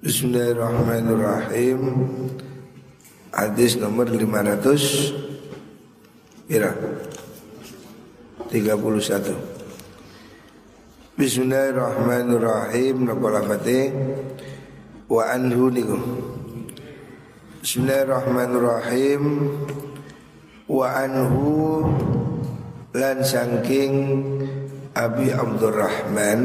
Bismillahirrahmanirrahim. Hadis nomor 500 Kira 31 Bismillahirrahmanirrahim. Naqala fatih Wa anhu niku. Bismillahirrahmanirrahim. Wa anhu Lan sangking Abi Abdurrahman.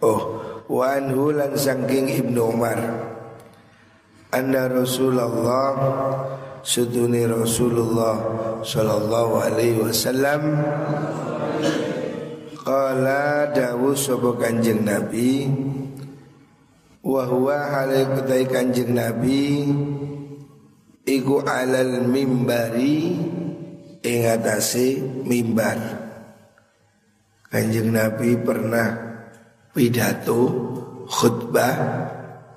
Oh wa anhu lan saking Ibnu Umar. Anna Rasulullah suduni Rasulullah sallallahu alaihi wasallam qala dawu sapa Kanjeng Nabi wa huwa halal Kanjeng Nabi iku alal mimbari ing atase mimbar. Kanjeng Nabi pernah pidato khutbah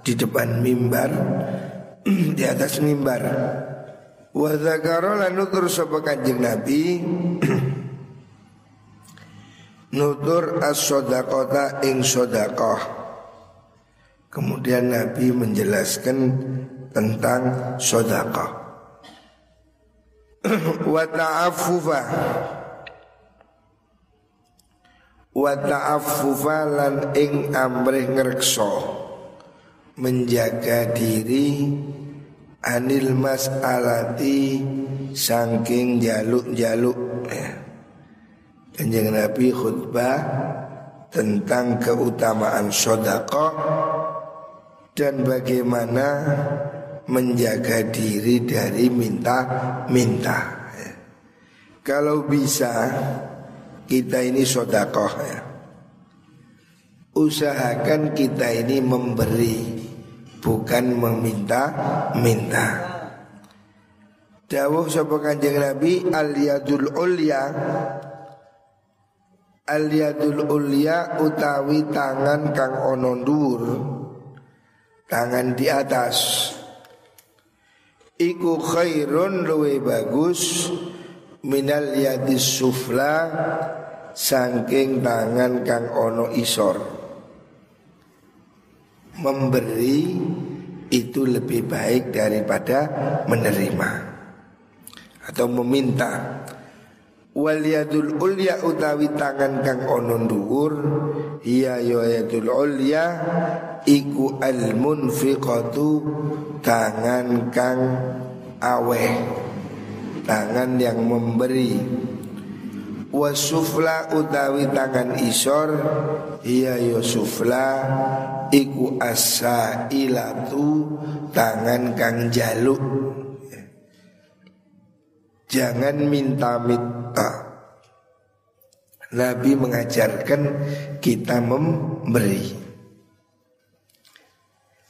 di depan mimbar di atas mimbar. Wa zakara lan nutur sapa kanjeng nabi nutur as-sadaqata ing sedekah kemudian nabi menjelaskan tentang sedekah wa ta'affufa wa ta'affufa lan ing amrih ngrekso menjaga diri anil mas'alati saking jaluk-jaluk. Kanjeng Nabi khutbah tentang keutamaan sodako dan bagaimana menjaga diri dari minta-minta. Kalau bisa kita ini sodakoh ya. Usahakan kita ini memberi Bukan meminta-minta Dawuh sapa kanjeng Nabi Al-yadul ulya. Al-yadul ulya utawi tangan kang ono dhuwur Tangan di atas. Iku khairun luwe bagus minal yadis sufla saking tangan kang ono isor. Memberi itu lebih baik daripada menerima atau meminta. Wal yadul ulya utawi tangan kang ono dhuwur ya yadul ulya iku al munfiqatu tangan kang aweh tangan yang memberi. Wasufla utawi tangan isor. Iya yusufla iku asa ilatu tangan kang jaluk. Jangan minta-minta Nabi mengajarkan kita memberi.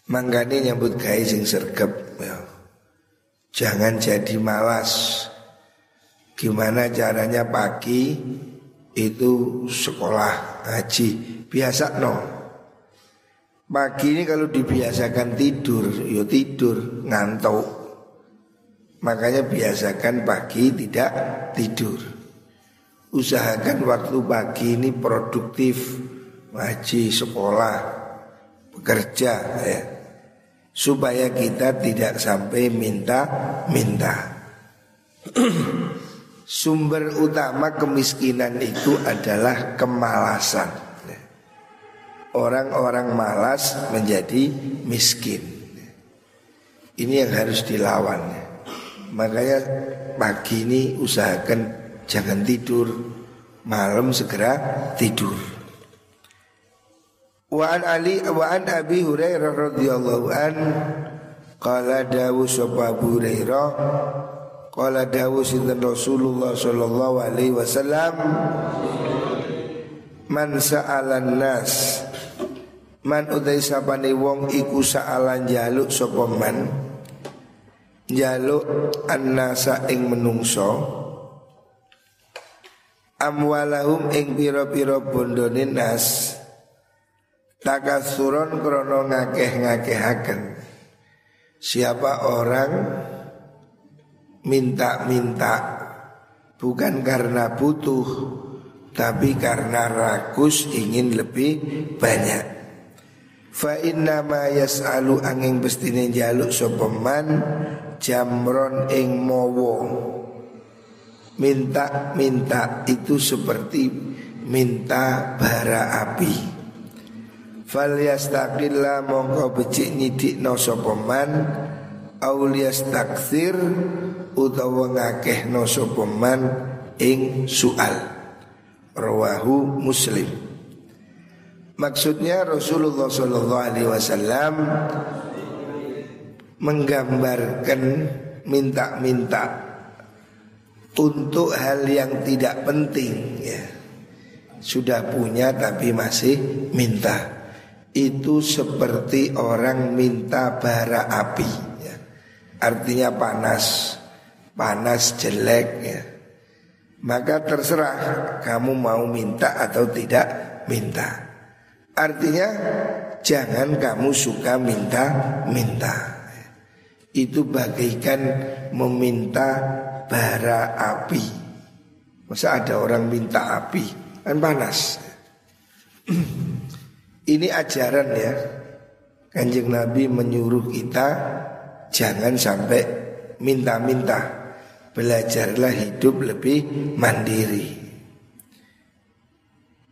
Manggane nyambut gawe sing sergap ya. Jangan jadi malas. Gimana caranya pagi itu sekolah ngaji Biasa no. Pagi ini kalau dibiasakan tidur Yo ya tidur ngantuk. Makanya biasakan pagi tidak tidur. Usahakan waktu pagi ini produktif. Ngaji, sekolah, bekerja ya supaya kita tidak sampai minta-minta. Sumber utama kemiskinan itu adalah kemalasan. Orang-orang malas menjadi miskin. Ini yang harus dilawan. Makanya pagi ini usahakan jangan tidur, malam segera tidur. Wa an Ali wa an Abi Hurairah radhiyallahu an qala dawu sapa Abu Hurairah qala dawu sinten Rasulullah sallallahu alaihi wasallam man sa'alan nas man utai sapane wong iku sa'alan jaluk sapa man jaluk annasa ing menungso amwalahum ing pira-pira bondone nas Takasuron krono ngakeh-ngakehaken Siapa orang minta-minta Bukan karena butuh Tapi karena rakus ingin lebih banyak. Fa inna ma yas'alu angin bestine jaluk sopeman jamron ing mowo Minta-minta itu seperti minta bara api Fal yastaqilla mongko becik nyidik no sopeman Aulias taksir utawa ngakeh no sopeman ing sual. Rawahu muslim. Maksudnya Rasulullah Shallallahu Alaihi Wasallam menggambarkan minta-minta untuk hal yang tidak penting ya. Sudah punya tapi masih minta itu seperti orang minta bara api ya. artinya panas panas jelek ya. Maka terserah kamu mau minta atau tidak minta. Artinya jangan kamu suka minta-minta. Itu bagaikan meminta bara api. Masa ada orang minta api? Kan panas Ini ajaran ya. Kanjeng Nabi menyuruh kita Jangan sampai minta-minta. Belajarlah hidup lebih mandiri.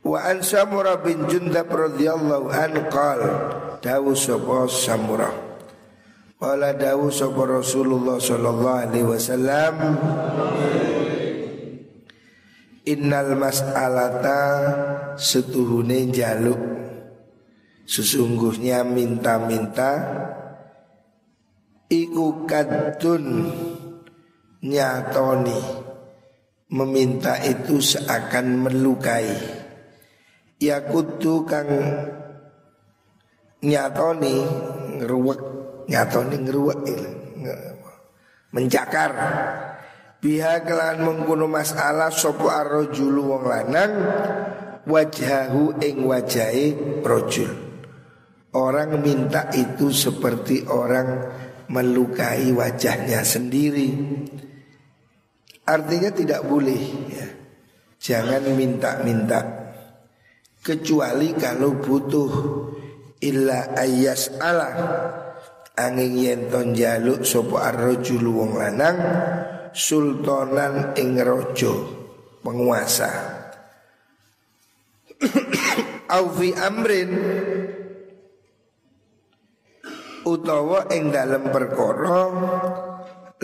Wa an Samurah bin Jundab radhiyallahu an qal dawu sapa Samurah Qala dawu sapa Rasulullah sallallahu alaihi wasallam. Innal mas'alata setuhune jaluk Sesungguhnya minta-minta Iku kadun nyatoni Meminta itu seakan melukai. Ya kudu kang nyatoni ngeruwek nyatoni ngeruwek mencakar. Biha kelan mengkuno masalah sopo arrojulu wong lanang wajahu ing wajahi rojul orang minta itu seperti orang melukai wajahnya sendiri. Artinya tidak boleh ya. Jangan minta-minta. Kecuali kalau butuh. Illa ayas ala angin yenton jaluk sopo arrojul wong lanang sultanan ing rojo penguasa. Au fi amrin utawa ing dalam perkara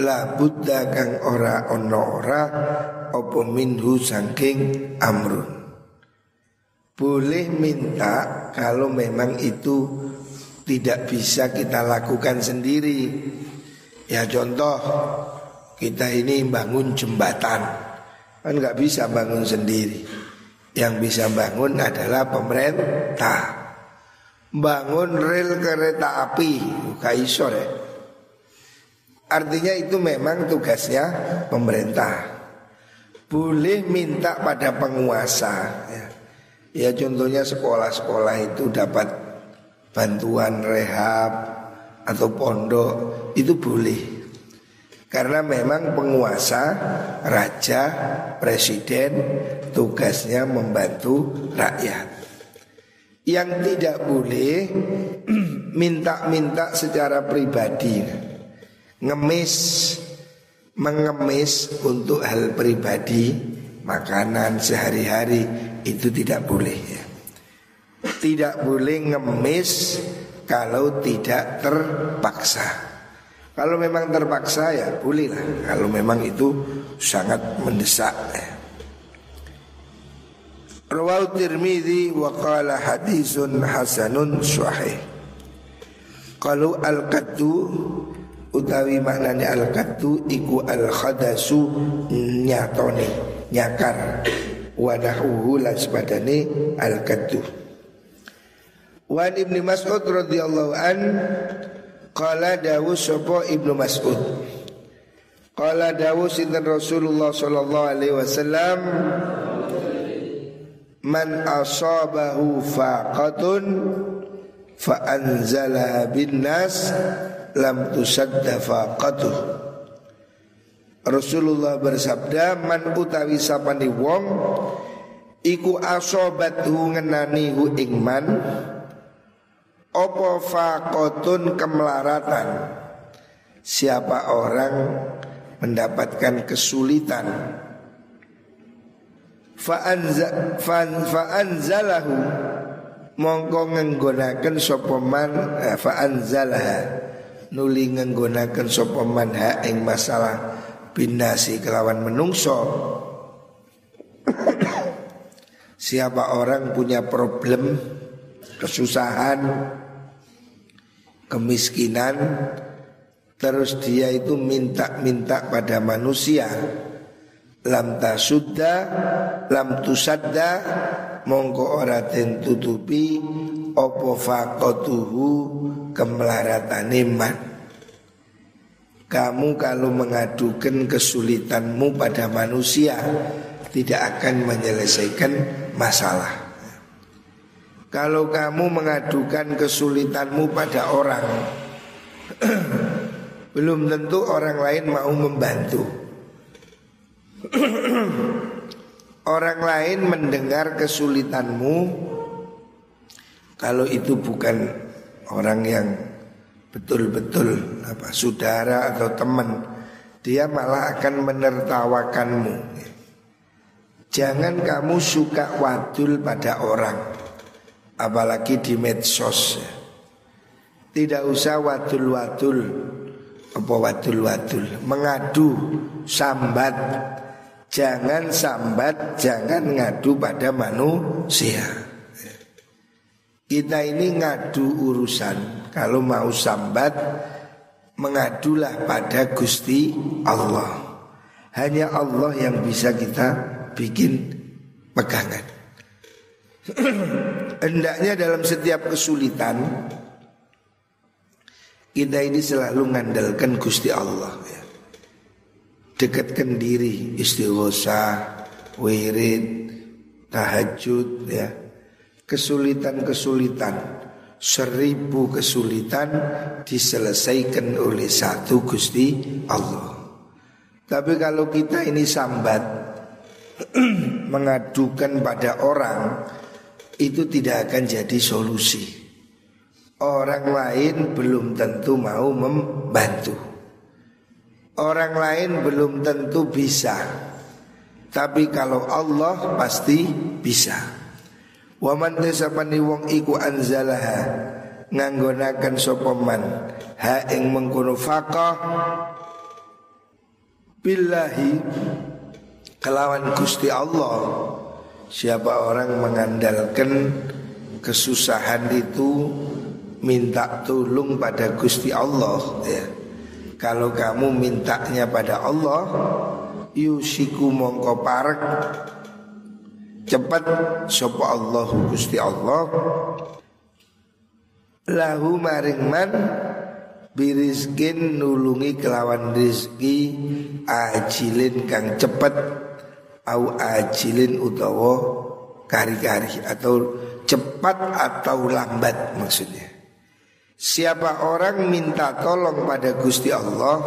la buddha kang ora ono ora apa minhu saking amrun boleh minta kalau memang itu tidak bisa kita lakukan sendiri. Ya contoh kita ini bangun jembatan kan nggak bisa bangun sendiri. Yang bisa bangun adalah pemerintah. Bangun rel kereta api, kaisor ya. Artinya itu memang tugasnya pemerintah. Boleh minta pada penguasa ya. Ya contohnya sekolah-sekolah itu dapat bantuan rehab atau pondok itu boleh Karena memang penguasa, raja, presiden tugasnya membantu rakyat Yang tidak boleh minta-minta secara pribadi Ngemis, mengemis untuk hal pribadi Makanan sehari-hari itu tidak boleh ya. Tidak boleh ngemis kalau tidak terpaksa. Kalau memang terpaksa ya bolehlah. Kalau memang itu sangat mendesak. Ya. Rawal Tirmidzi wa qala hadisun hasanun sahih. Kalau al-qaddu utawi maknanya al-qaddu iku al-khadasu nyatone nyakar. Wadahuhu lan sepadane al kaddu Wan Ibnu Mas'ud radhiyallahu an qala dawu sapa Ibnu Mas'ud? Qala dawu sinten Rasulullah sallallahu alaihi wasallam Man asabahu faqatun fa anzalaha bin nas lam tusadda faqatuh. Rasulullah bersabda man utawi sapani wong iku asobat hu ngenani hu ing man Opo fakotun kemelaratan Siapa orang mendapatkan kesulitan Fa'anzalahu. Mongko ngenggonakan sopoman eh, Fa'anzalaha Nuli ngenggonakan sopoman ha ing masalah Binasi kelawan menungso. Siapa orang punya problem Kesusahan kemiskinan terus dia itu minta-minta pada manusia lam tasudda lam tusadda mongko ora den tutupi apa faqatuhu kemelaratan iman kamu kalau mengadukan kesulitanmu pada manusia tidak akan menyelesaikan masalah. Kalau kamu mengadukan kesulitanmu pada orang Belum tentu orang lain mau membantu Orang lain mendengar kesulitanmu. Kalau itu bukan orang yang betul-betul apa saudara atau teman Dia malah akan menertawakanmu. Jangan kamu suka wadul pada orang apalagi di medsos. Tidak usah wadul-wadul. Apa wadul-wadul? Mengadu sambat jangan sambat jangan ngadu pada manusia. Kita ini ngadu urusan. Kalau mau sambat mengadulah pada Gusti Allah. Hanya Allah yang bisa kita bikin pegangan. Hendaknya dalam setiap kesulitan Kita ini selalu mengandalkan Gusti Allah ya. Dekatkan diri istighosah, wirid, tahajud ya. Kesulitan-kesulitan Seribu kesulitan diselesaikan oleh satu Gusti Allah Tapi kalau kita ini sambat Mengadukan pada orang itu tidak akan jadi solusi. Orang lain belum tentu mau membantu. Orang lain belum tentu bisa. Tapi kalau Allah pasti bisa. Wa man tasabani wong iku anzalaha nganggonaken sapa man ha ing mengkono faqah billahi kelawan Gusti Allah Siapa orang mengandalkan kesusahan itu minta tolong pada Gusti Allah ya. Kalau kamu mintanya pada Allah yusiku mongko parek cepat sapa Allah Gusti Allah lahu maring man birizkin nulungi kelawan rizki ajilin kang cepet au ajilin utawa kari-kari atau cepat atau lambat maksudnya. Siapa orang minta tolong pada Gusti Allah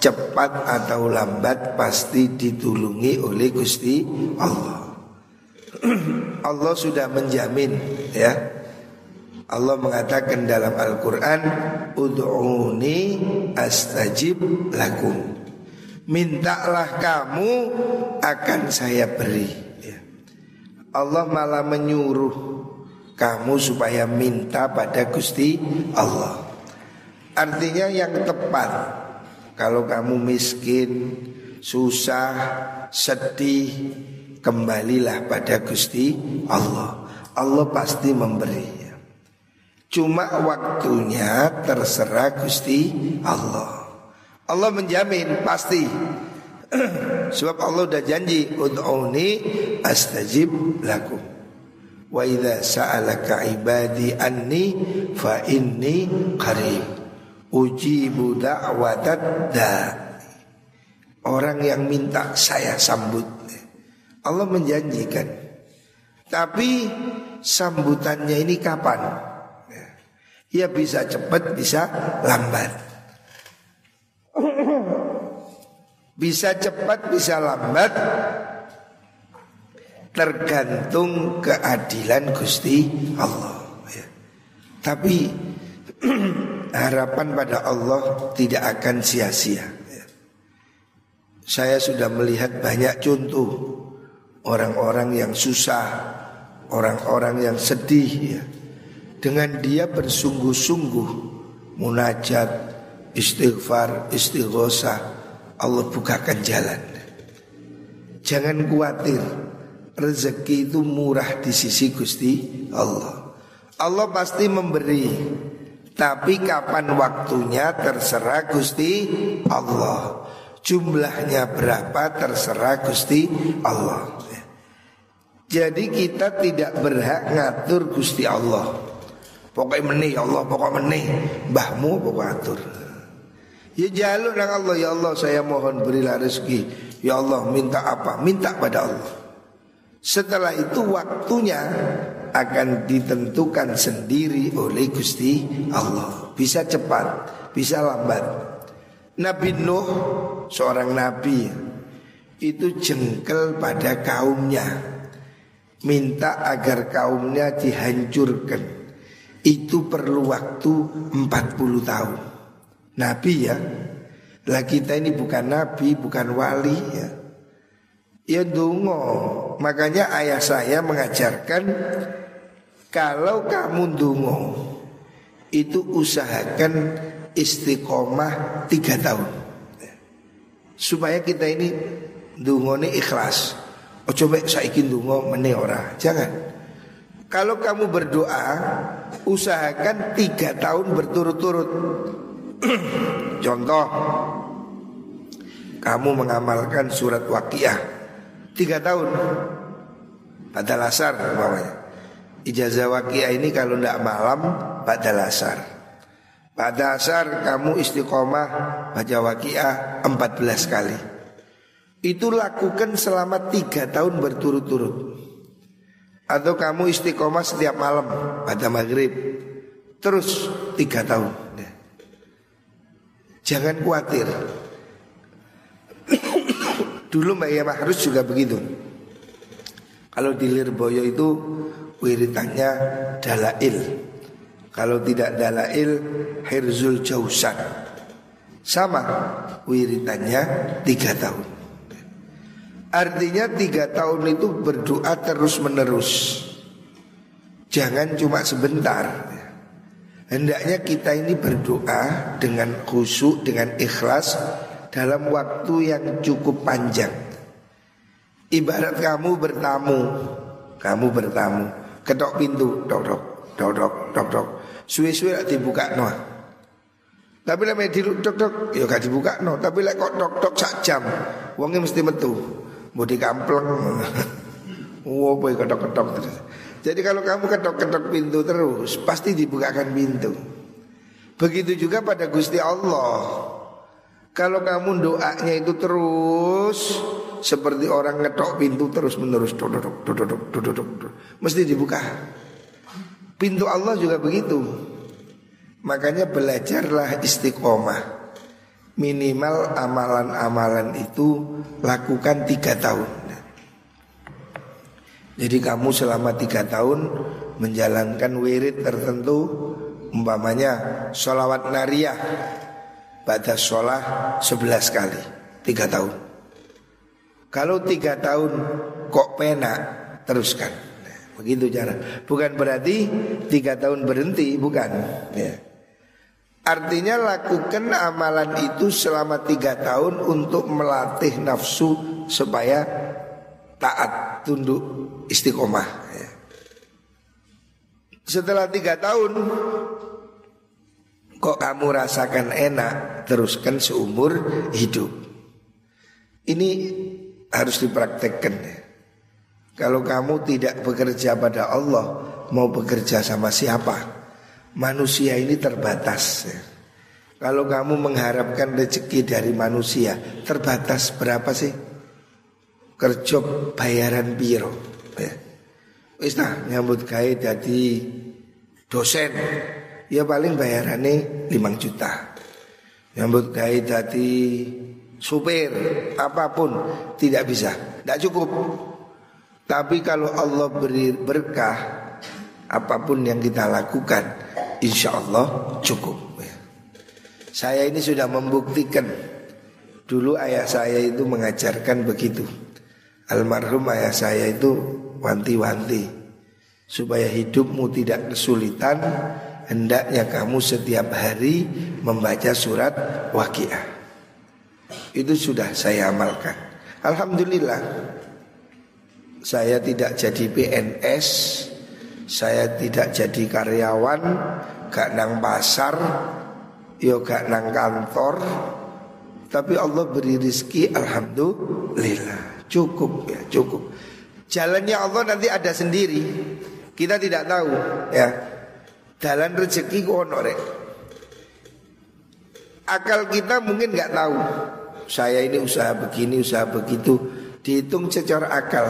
Cepat atau lambat pasti ditulungi oleh Gusti Allah. Allah sudah menjamin ya. Allah mengatakan dalam Al-Quran Udu'uni astajib lakum. Mintalah kamu akan saya beri ya. Allah malah menyuruh kamu supaya minta pada Gusti Allah. Artinya yang tepat Kalau kamu miskin, susah, sedih Kembalilah pada Gusti Allah. Allah pasti memberi ya. Cuma waktunya terserah Gusti Allah. Allah menjamin pasti. Sebab Allah udah janji Ud'uni astajib lakum Wa idha sa'alaka ibadi anni Fa inni qarib. Ujibu da'watat da. Orang yang minta saya sambut. Allah menjanjikan. Tapi sambutannya ini kapan? Ya bisa cepat, bisa lambat. Bisa cepat, bisa lambat Tergantung keadilan Gusti Allah ya. Tapi harapan pada Allah tidak akan sia-sia. Saya sudah melihat banyak contoh orang-orang yang susah, orang-orang yang sedih ya. Dengan dia bersungguh-sungguh munajat, istighfar, istighosah, Allah bukakan jalan. Jangan khawatir, rezeki itu murah di sisi Gusti Allah. Allah pasti memberi, tapi kapan waktunya terserah Gusti Allah. Jumlahnya berapa terserah Gusti Allah. Jadi kita tidak berhak ngatur Gusti Allah. Pokoknya menih ya Allah, pokoknya menih. Mbahmu pokoknya atur. Ya jalur Allah ya Allah saya mohon berilah rezeki. Ya Allah minta apa? Minta pada Allah. Setelah itu waktunya akan ditentukan sendiri oleh Gusti Allah. Bisa cepat, bisa lambat. Nabi Nuh seorang nabi itu jengkel pada kaumnya minta agar kaumnya dihancurkan. Itu perlu waktu 40 tahun. Nabi ya. Lah kita ini bukan nabi, bukan wali ya. Ya dungo. Makanya ayah saya mengajarkan kalau kamu dungo itu usahakan istiqomah tiga tahun supaya kita ini dungo ini ikhlas Oh coba saiki ndonga meneh ora. Jangan. Kalau kamu berdoa, usahakan tiga tahun berturut-turut. Contoh, kamu mengamalkan surat waqiah tiga tahun. Pada lasar namanya. Ijazah waqiah ini kalau tidak malam pada lasar. Pada asar kamu istiqomah baca waqiah 14 kali. Itu lakukan selama tiga tahun berturut-turut Atau kamu istiqomah setiap malam pada maghrib Terus tiga tahun Jangan khawatir Dulu Mbak Iya Mahrus juga begitu. Kalau di Lirboyo itu wiritannya dalail. Kalau tidak dalail Hirzul Jausan. Sama wiritannya tiga tahun. Artinya tiga tahun itu berdoa terus menerus Jangan cuma sebentar. Hendaknya kita ini berdoa dengan khusyuk, dengan ikhlas Dalam waktu yang cukup panjang Ibarat kamu bertamu Kamu bertamu Ketok pintu Dok dok Dok dok Dok dok Suwe-suwe dibuka no Tapi lek dok dok Ya gak dibuka no Tapi lek kok dok dok sak jam Wongnya mesti metu mau dikampleng. Wow, boy ketok-ketok terus. Jadi kalau kamu ketok-ketok pintu terus, pasti dibukakan pintu. Begitu juga pada Gusti Allah. Kalau kamu doanya itu terus seperti orang ngetok pintu terus menerus dodok dodok dodok mesti dibuka. Pintu Allah juga begitu. Makanya belajarlah istiqomah. Minimal amalan-amalan itu lakukan tiga tahun Jadi kamu selama tiga tahun menjalankan wirid tertentu Umpamanya sholawat nariyah Pada sholah sebelas kali Tiga tahun Kalau tiga tahun kok pena teruskan Begitu cara Bukan berarti tiga tahun berhenti Bukan ya. Artinya lakukan amalan itu selama tiga tahun untuk melatih nafsu supaya taat, tunduk, istiqomah. Ya. Setelah tiga tahun, kok kamu rasakan enak, teruskan seumur hidup. Ini harus dipraktekkan. Kalau kamu tidak bekerja pada Allah, mau bekerja sama siapa? manusia ini terbatas. Kalau kamu mengharapkan rezeki dari manusia, terbatas berapa sih? Kerja bayaran biro. Ya. Nyambut gawe jadi dosen. Ya paling bayarannya 5 juta. Nyambut gawe jadi supir apa pun tidak bisa, tidak cukup. Tapi kalau Allah beri berkah apa pun yang kita lakukan insya Allah cukup. Ya. Saya ini sudah membuktikan dulu ayah saya itu mengajarkan begitu. Almarhum ayah saya itu wanti-wanti supaya hidupmu tidak kesulitan hendaknya kamu setiap hari membaca surat waqiah. Itu sudah saya amalkan. Alhamdulillah saya tidak jadi PNS, saya tidak jadi karyawan, gak nang pasar, yo gak nang kantor, tapi Allah beri rizki alhamdulillah cukup ya cukup. Jalannya Allah nanti ada sendiri. Kita tidak tahu ya. Jalan rezeki ku ono rek. Akal kita mungkin nggak tahu. Saya ini usaha begini, usaha begitu, dihitung secara akal.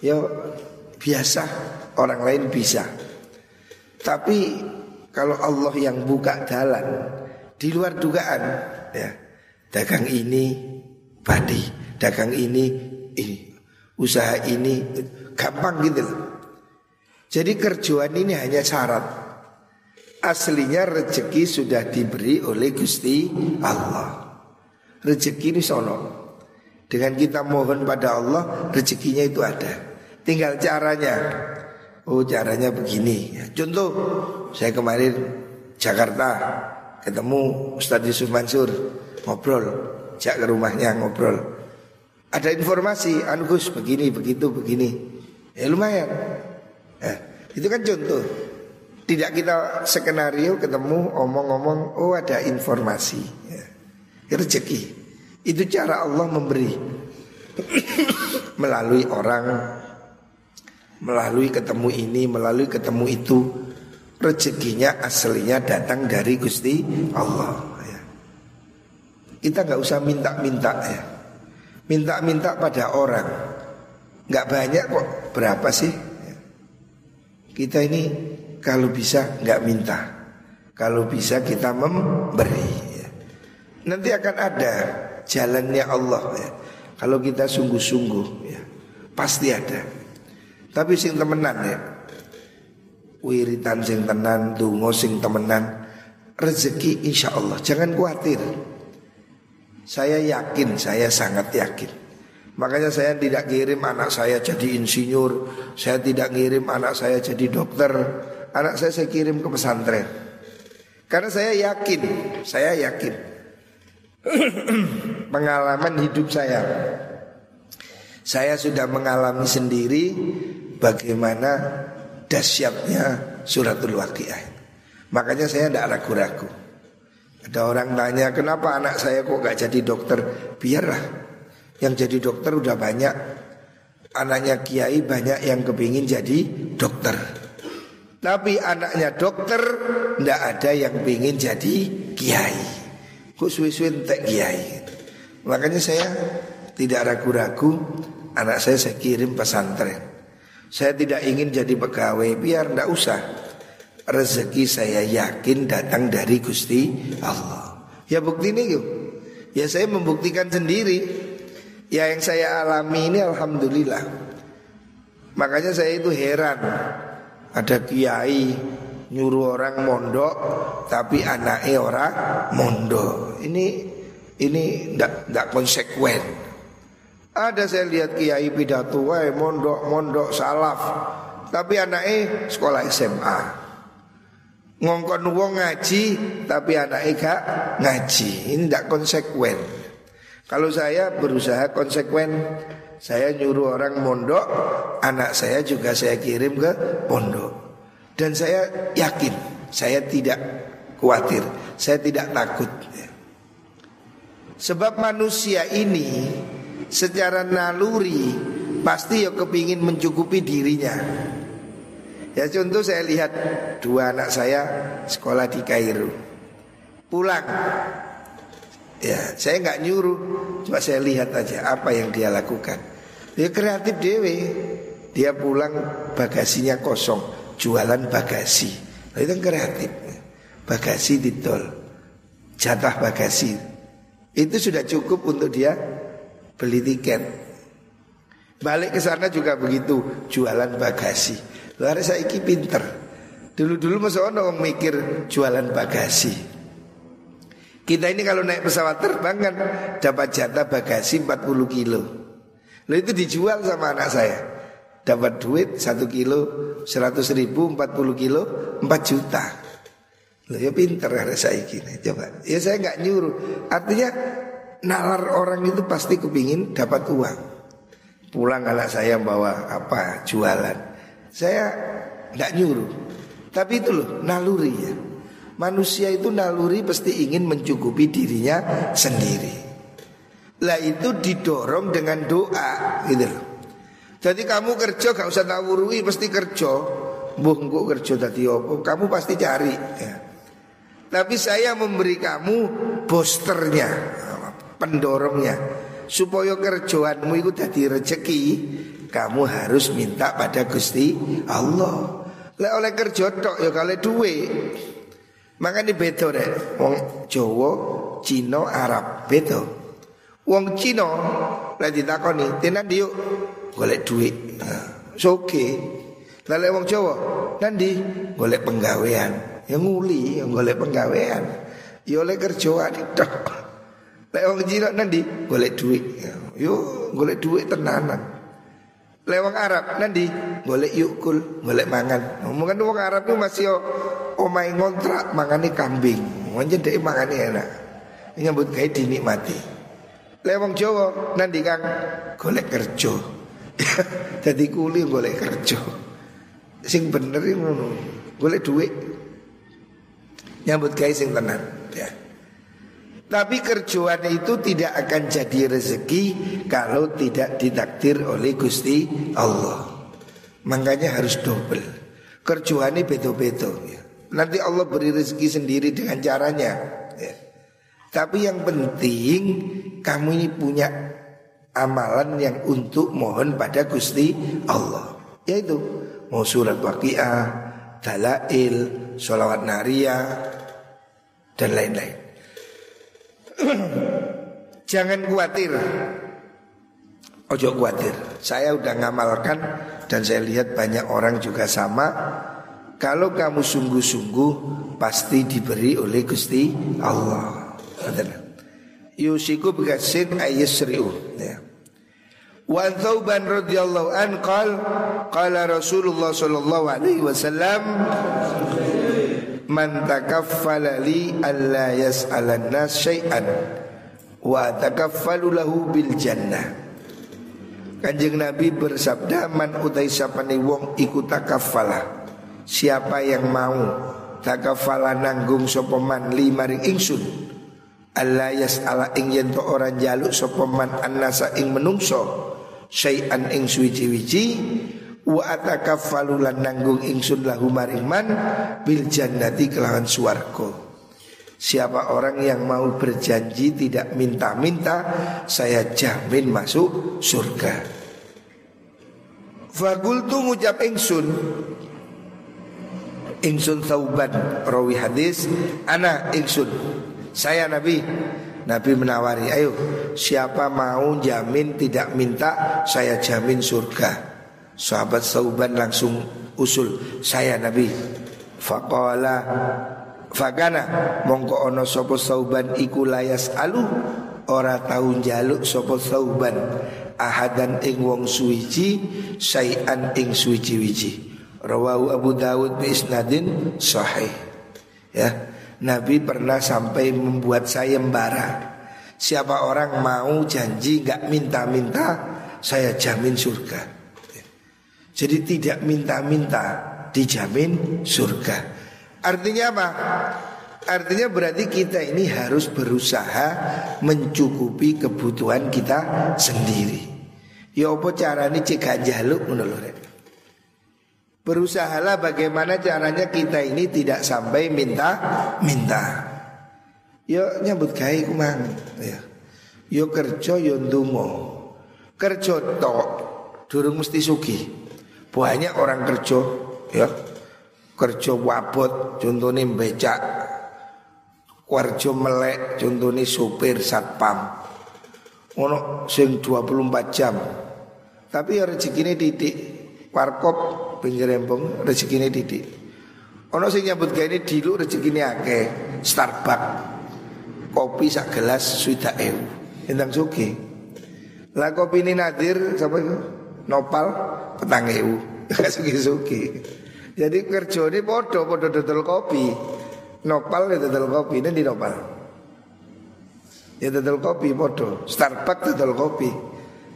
Ya biasa, orang lain bisa. Tapi kalau Allah yang buka jalan di luar dugaan, ya dagang ini badi, dagang ini ini, usaha ini gampang gitu. Jadi kerjaan ini hanya syarat. Aslinya rezeki sudah diberi oleh Gusti Allah. Rezeki ini sono. Dengan kita mohon pada Allah, rezekinya itu ada. Tinggal caranya. Oh caranya begini. Contoh, saya kemarin Jakarta ketemu Ustadz Yusuf Mansur ngobrol, jak ke rumahnya ngobrol. Ada informasi, Angus begini, begitu, begini. Ya lumayan. Eh, itu kan contoh. Tidak kita skenario ketemu omong-omong, oh ada informasi. Ya. Rezeki. Itu cara Allah memberi melalui orang, melalui ketemu ini, melalui ketemu itu. Rezekinya aslinya datang dari Gusti Allah. Ya. Kita nggak usah minta-minta ya. Minta-minta pada orang. Nggak banyak kok. Berapa sih? Kita ini kalau bisa nggak minta, kalau bisa kita memberi. Ya. Nanti akan ada jalannya Allah ya. Kalau kita sungguh-sungguh ya, pasti ada. Tapi sing temenan ya, wiritan sing tenan, dungo sing temenan, rezeki insya Allah. Jangan khawatir. Saya yakin, saya sangat yakin. Makanya saya tidak kirim anak saya jadi insinyur Saya tidak kirim anak saya jadi dokter Anak saya saya kirim ke pesantren. Karena saya yakin Saya yakin. Pengalaman hidup saya. Saya sudah mengalami sendiri Bagaimana dahsyatnya suratul waqiah. Makanya saya tidak ragu-ragu. Ada orang tanya kenapa anak saya kok gak jadi dokter? Biarlah. Yang jadi dokter udah banyak. Anaknya kiai banyak yang kepingin jadi dokter Tapi anaknya dokter Tidak ada yang pingin jadi kiai. Suwi-suwi tak kiai? Makanya saya tidak ragu-ragu Anak saya saya kirim pesantren. Saya tidak ingin jadi pegawai Biar tidak usah. Rezeki saya yakin datang dari Gusti Allah. Ya bukti ini yuk. Ya saya membuktikan sendiri. Ya yang saya alami ini alhamdulillah. Makanya saya itu heran. Ada kiai nyuruh orang mondok tapi anaknya orang mondok. Ini ini ndak ndak konsekuen. Ada saya lihat kiai pidato, wae mondok mondok salaf, tapi anaknya sekolah SMA. Ngongkon wong ngaji tapi anaknya gak ngaji. Ini ndak konsekuen. Kalau saya berusaha konsekuen Saya nyuruh orang mondok Anak saya juga saya kirim ke pondok. Dan saya yakin Saya tidak khawatir Saya tidak takut. Sebab manusia ini Secara naluri Pasti ya kepingin mencukupi dirinya. Ya contoh saya lihat Dua anak saya sekolah di Kairo. Pulang Ya, saya nggak nyuruh, cuma saya lihat aja apa yang dia lakukan. Dia kreatif dewe. Dia pulang bagasinya kosong, jualan bagasi. Nah, itu kan kreatif. Bagasi ditol, jatah bagasi. Itu sudah cukup untuk dia beli tiket. Balik ke sana juga begitu, jualan bagasi. Lalu saya iki pinter. Dulu-dulu masa orang mikir jualan bagasi. Kita ini kalau naik pesawat terbang kan dapat jatah bagasi 40 kilo. Lalu itu dijual sama anak saya. Dapat duit 1 kilo 100 ribu 40 kilo 4 juta. Loh ya pinter ada saya gini. Coba. Ya saya nggak nyuruh. Artinya nalar orang itu pasti kepingin dapat uang. Pulang anak saya bawa apa jualan. Saya nggak nyuruh. Tapi itu loh naluri ya. Manusia itu naluri pasti ingin mencukupi dirinya sendiri. Lah itu didorong dengan doa gitu. Jadi kamu kerja gak usah tawurui pasti kerja. Kok kerja tadi opo, kamu pasti cari ya. Tapi saya memberi kamu boosternya, pendorongnya supaya kerjaanmu itu jadi rezeki, kamu harus minta pada Gusti Allah. Lek oleh kerja tok ya kale duwe. Makanya beda deh. Wong Jawa, Cina, Arab beda. Wong Cina lek ditakoni, "Tenan yuk golek duit." Nah, oke. Lek wong Jawa, nanti golek penggawean. Ya nguli, yang golek penggawean. Ya oleh kerjaan tok. Lek wong Cina nanti golek duit. Yo golek duit tenanan. Lewang Arab nanti boleh yukul, boleh mangan. Omongan wong Arab itu masih omai ngontrak mangani kambing. Mungkin dia mangani enak. Nyambut gawe dinikmati. Lewang Jawa nanti kang golek kerja. Jadi kuli golek kerja. Sing bener ngono. Golek duit. Nyambut gawe sing tenan, ya. Tapi kerjaan itu tidak akan jadi rezeki kalau tidak ditakdir oleh Gusti Allah. Makanya harus double. Kerjaan ini beto-beto. Ya. Nanti Allah beri rezeki sendiri dengan caranya. Ya. Tapi yang penting kamu ini punya amalan yang untuk mohon pada Gusti Allah. Yaitu mau surat waqiah, dalail, sholawat nariyah, dan lain-lain. Jangan khawatir. Ojo khawatir. Saya udah ngamalkan dan saya lihat banyak orang juga sama. Kalau kamu sungguh-sungguh pasti diberi oleh Gusti Allah. Yusiku bikasin ayisriu. Ya. Wa Thauban radhiyallahu an qal qala Rasulullah sallallahu alaihi wasallam man takaffala li alla yas'alan nas syai'an wa takaffalu lahu bil jannah Kanjeng Nabi bersabda man utai sapane wong iku takaffala siapa yang mau? Takaffala nanggung sapa man li maring ingsun. Alla yas'ala ing yen to ora njaluk sapa man annasa ing menungso. Syai'an ing suwi-wiji wa atakaffalu lan nanggung ingsun lahu maring man bil jannati kelawan swarga. Siapa orang yang mau berjanji tidak minta-minta Saya jamin masuk surga. Fakultu ngucap ingsun Ingsun tauban rawi hadis Ana ingsun. Saya Nabi. Nabi menawari Ayo siapa mau jamin tidak minta Saya jamin surga. Sahabat Sauban langsung usul Saya Nabi. Faqala Fagana Mongko ono sopo Sauban iku layas alu? Ora tahu jaluk sopo Sauban Ahadan ing wong suwiji Sayan ing suwiji wiji Rawahu Abu Dawud bi isnadin sahih Ya Nabi pernah sampai membuat sayembara Siapa orang mau janji nggak minta-minta Saya jamin surga jadi tidak minta-minta dijamin surga. Artinya apa? Artinya berarti kita ini harus berusaha mencukupi kebutuhan kita sendiri. Ya apa caranya cegah jaluk menurut Berusahalah bagaimana caranya kita ini tidak sampai minta-minta. Yo nyambut gawe kumang ya. Yo kerja yo ndonga. Kerja tok durung mesti sugih. Banyak orang kerja ya. Kerja wabot contohnya becak. Kerja melek contohnya supir satpam. Ono sing 24 jam. Tapi ya rezekine titik. Warkop pinggir rempong rezekine titik. Ono sing nyambut gawe ini dilu rezekine akeh. Starbucks. Kopi sak gelas sudah ewu. Endang suki. Lah kopi ini nadir siapa itu? Nopal petang ewu. Suki-suki. Jadi kerja ini podo podo dodol kopi. Nopal ya dodol kopi ini di nopal. Ya dodol kopi podo. Starbucks dodol kopi.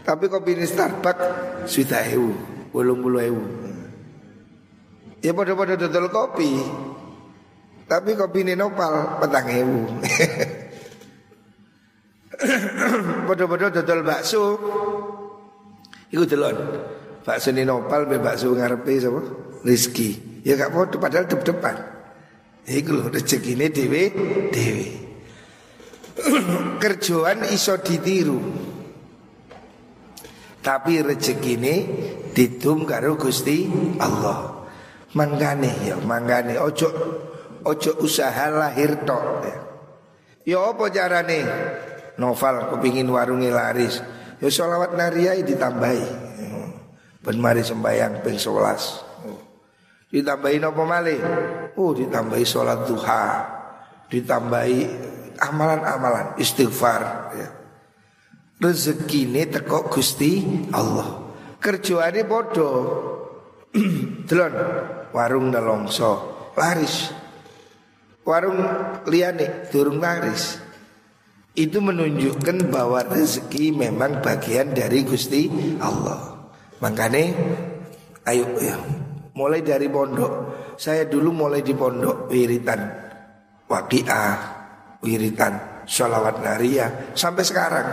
Tapi kopi ini Starbucks sudah ewu, belum bulu ewu. Ya pada-pada dodol kopi. Tapi kopi ini nopal petang ewu. Pada-pada dodol bakso. Iku delon. Bakso ini nopal be bakso ngarepe sama Rizki Ya gak podo padahal dep-depan. Iku loh rezeki ini dewe Dewe Kerjaan iso ditiru. Tapi rezeki ini Didum karo Gusti Allah Mangkane ya, mangkane ojo ojo usaha lahir tok ya. Ya apa carane? Novel kepingin warungi laris. Ya sholawat nariyai ditambahi. Ben mari sembayang ping 11. Ditambahi napa malih? Oh, ditambahi sholat duha. Ditambahi amalan-amalan istighfar ya. Rezekine teko Gusti Allah. Kerjaane bodoh. Delon warung nelongso. Laris. Warung liane durung laris. Itu menunjukkan bahwa rezeki memang bagian dari Gusti Allah. Makanya ayo ya. Mulai dari pondok. Saya dulu mulai di pondok wiritan. Wakiah wiritan. Sholawat nariyah. Sampai sekarang.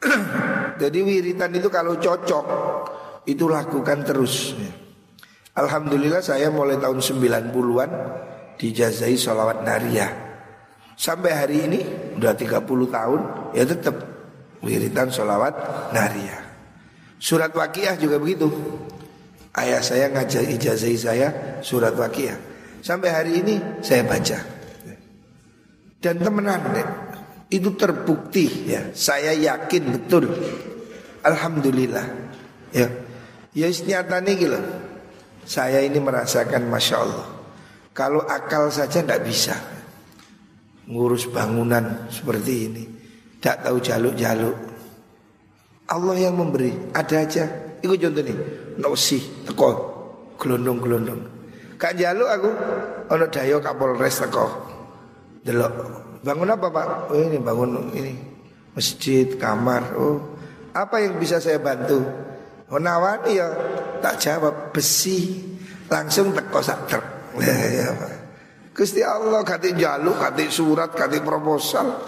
Jadi wiritan itu kalau cocok itu lakukan terus Alhamdulillah saya mulai tahun 90-an dijazai sholawat nariyah Sampai hari ini udah 30 tahun ya tetap wiritan sholawat nariyah Surat wakiyah juga begitu. Ayah saya ngajak ijazai saya surat wakiyah Sampai hari ini saya baca. Dan temenan itu terbukti ya. Saya yakin betul. Alhamdulillah. Ya. Ya nih gitu saya ini merasakan Masya Allah Kalau akal saja tidak bisa Ngurus bangunan seperti ini. Tidak tahu jaluk-jaluk. Allah yang memberi Ada aja. Itu contoh nih Nosi teko Gelondong-gelondong. Kak jaluk aku Ono dayo kapolres teko. Delok Bangun apa pak? Oh ini bangun ini Masjid, kamar Oh. Apa yang bisa saya bantu? Nawani ya tak jawab besi langsung teko sak truk. Ya, Gusti Allah kati jaluk, kati surat, kati proposal.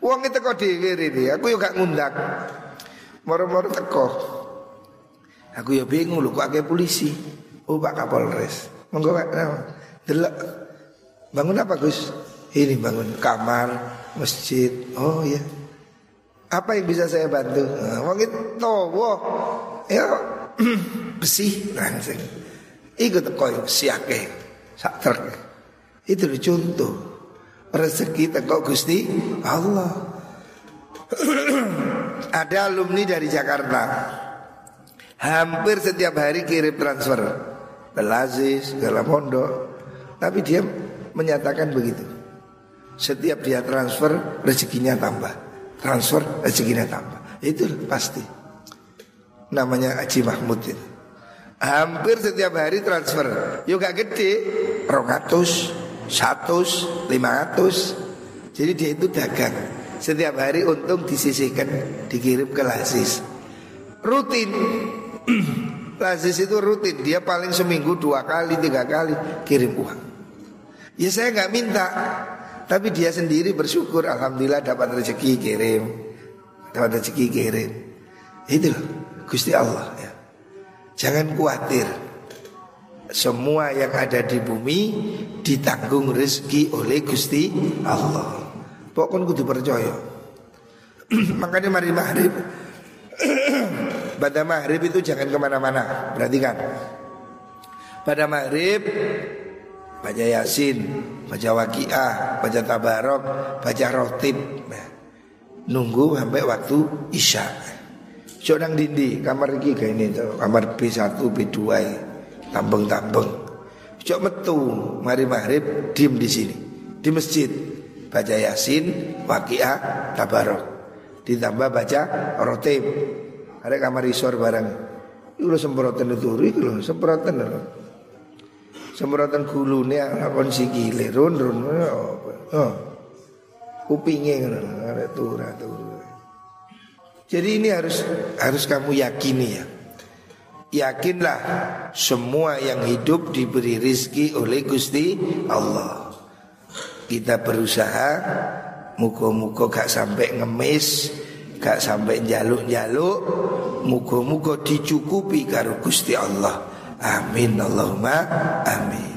Uang itu kok dhewe ini, aku yo gak ngundang. Moro-moro teko. Aku ya bingung lho kok polisi. Oh Pak Kapolres. Monggo Pak. Delok. Bangun apa Gus? Ini bangun kamar, masjid. Oh ya. Apa yang bisa saya bantu? Nah, wong itu wah ya besi langsung. Ikut koyo siake sak truk. Itu contoh rezeki teko Gusti Allah. Ada alumni dari Jakarta. Hampir setiap hari kirim transfer Belazis, segala pondok Tapi dia menyatakan begitu Setiap dia transfer rezekinya tambah Transfer rezekinya tambah Itu pasti namanya Haji Mahmud itu. Hampir setiap hari transfer. Yuk gak gede, rokatus, satus, lima ratus. Jadi dia itu dagang. Setiap hari untung disisihkan, dikirim ke Lazis. Rutin. Lazis itu rutin. Dia paling seminggu dua kali, tiga kali kirim uang. Ya saya nggak minta, tapi dia sendiri bersyukur. Alhamdulillah dapat rezeki kirim, dapat rezeki kirim. Itu loh. Gusti Allah ya. Jangan khawatir. Semua yang ada di bumi Ditanggung rezeki oleh Gusti Allah. Pokoknya kudu percaya. Makanya mari maghrib. Pada maghrib itu jangan ke mana-mana. Perhatikan Pada maghrib Baca Yasin Baca Waqiah Baca Tabarok Baca Rotib. Nunggu sampai waktu Isya Cok nang dindi kamar iki kayak ini tuh kamar B1 B2 tambeng-tambeng. Cok metu. Mari maghrib diem di sini. Di masjid. Baca yasin waqiah tabarok. Ditambah baca rotib. Ada kamar isor barang itu lo semprotan itu itu lo semprotan lo semprotan gulune lakon sikile. Run run. Oh kupingnya ada turun turun jadi ini harus harus kamu yakini ya. Yakinlah semua yang hidup diberi rizki oleh Gusti Allah. Kita berusaha Muka-muka gak sampai ngemis Gak sampai jaluk-jaluk Muka-muka dicukupi karo Gusti Allah. Amin Allahumma amin